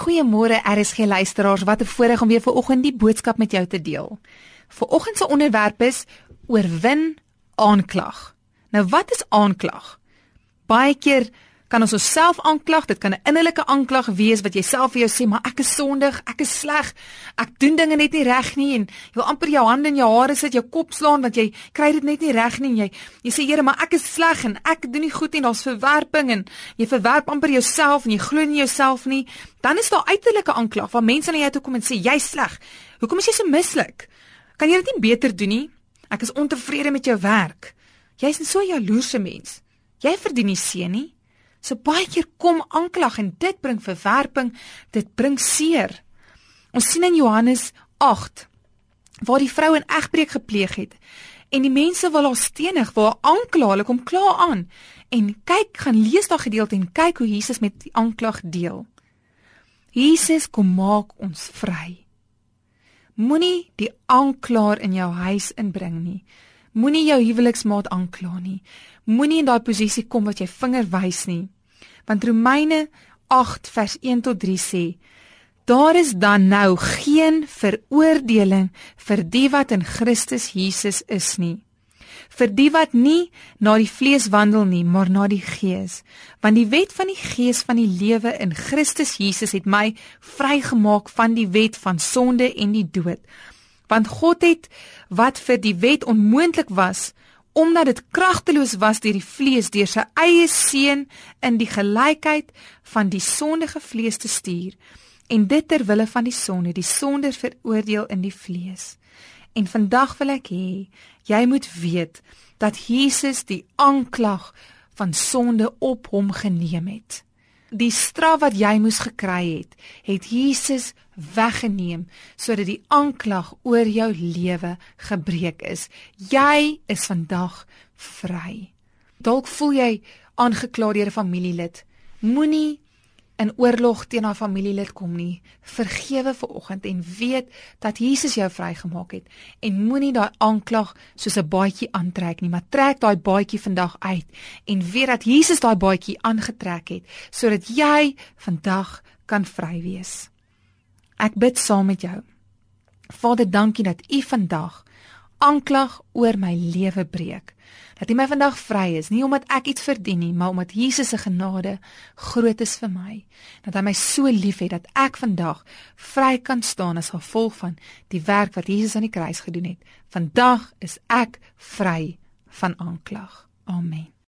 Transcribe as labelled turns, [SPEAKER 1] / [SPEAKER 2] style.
[SPEAKER 1] Goeiemôre RSG luisteraars, wat 'n voorreg om weer vanoggend die boodskap met jou te deel. Vanoggend se onderwerp is oorwin aanklag. Nou wat is aanklag? Baie keer kan ons osself aanklag. Dit kan 'n innerlike aanklag wees wat jy self vir jou sê, maar ek is sondig, ek is sleg. Ek doen dinge net nie reg nie en jy wil amper jou hande in jou hare sit, jou kop slaan want jy kry dit net nie reg nie. Jy jy sê Here, maar ek is sleg en ek doen nie goed nie. Daar's verwerping en jy verwerp amper jouself en jy glo nie jouself nie. Dan is daar uiterlike aanklag waar mense na jou toe kom en sê jy's sleg. Hoekom is jy so mislik? Kan jy dit nie beter doen nie? Ek is ontevrede met jou werk. Jy's 'n so jaloerse mens. Jy verdien nie seën nie. So baie keer kom aanklag en dit bring verwerping, dit bring seer. Ons sien in Johannes 8 waar die vrou 'n egbreek gepleeg het en die mense wil haar stenig, wil haar aankla, hulle kom kla aan. En kyk, gaan lees daai gedeelte en kyk hoe Jesus met die aanklag deel. Jesus kom maak ons vry. Moenie die aanklaer in jou huis inbring nie. Moenie jou huweliksmaat aankla nie. Moenie in daai posisie kom wat jy vinger wys nie. Want Romeine 8 vers 1 tot 3 sê: Daar is dan nou geen veroordeling vir die wat in Christus Jesus is nie. Vir die wat nie na die vlees wandel nie, maar na die Gees. Want die wet van die Gees van die lewe in Christus Jesus het my vrygemaak van die wet van sonde en die dood want God het wat vir die wet onmoontlik was omdat dit kragteloos was deur die vlees deur sy eie seun in die gelykheid van die sondige vlees te stuur en dit ter wille van die sonde. Die sonde veroordeel in die vlees. En vandag wil ek hê jy moet weet dat Jesus die aanklag van sonde op hom geneem het die straf wat jy moes gekry het, het Jesus weggeneem sodat die aanklag oor jou lewe gebreek is. Jy is vandag vry. Dalk voel jy aangekla deur 'n familielid. Moenie in oorlog teen haar familielid kom nie. Vergewe vir oggend en weet dat Jesus jou vrygemaak het en moenie daai aanklag soos 'n baadjie aantrek nie, maar trek daai baadjie vandag uit en weet dat Jesus daai baadjie aangetrek het sodat jy vandag kan vry wees. Ek bid saam met jou. Vader, dankie dat U vandag aanklag oor my lewe breek dat U my vandag vry is, nie omdat ek iets verdien nie, maar omdat Jesus se genade groot is vir my. Dat hy my so liefhet dat ek vandag vry kan staan as gevolg van die werk wat Jesus aan die kruis gedoen het. Vandag is ek vry van aanklag. Amen.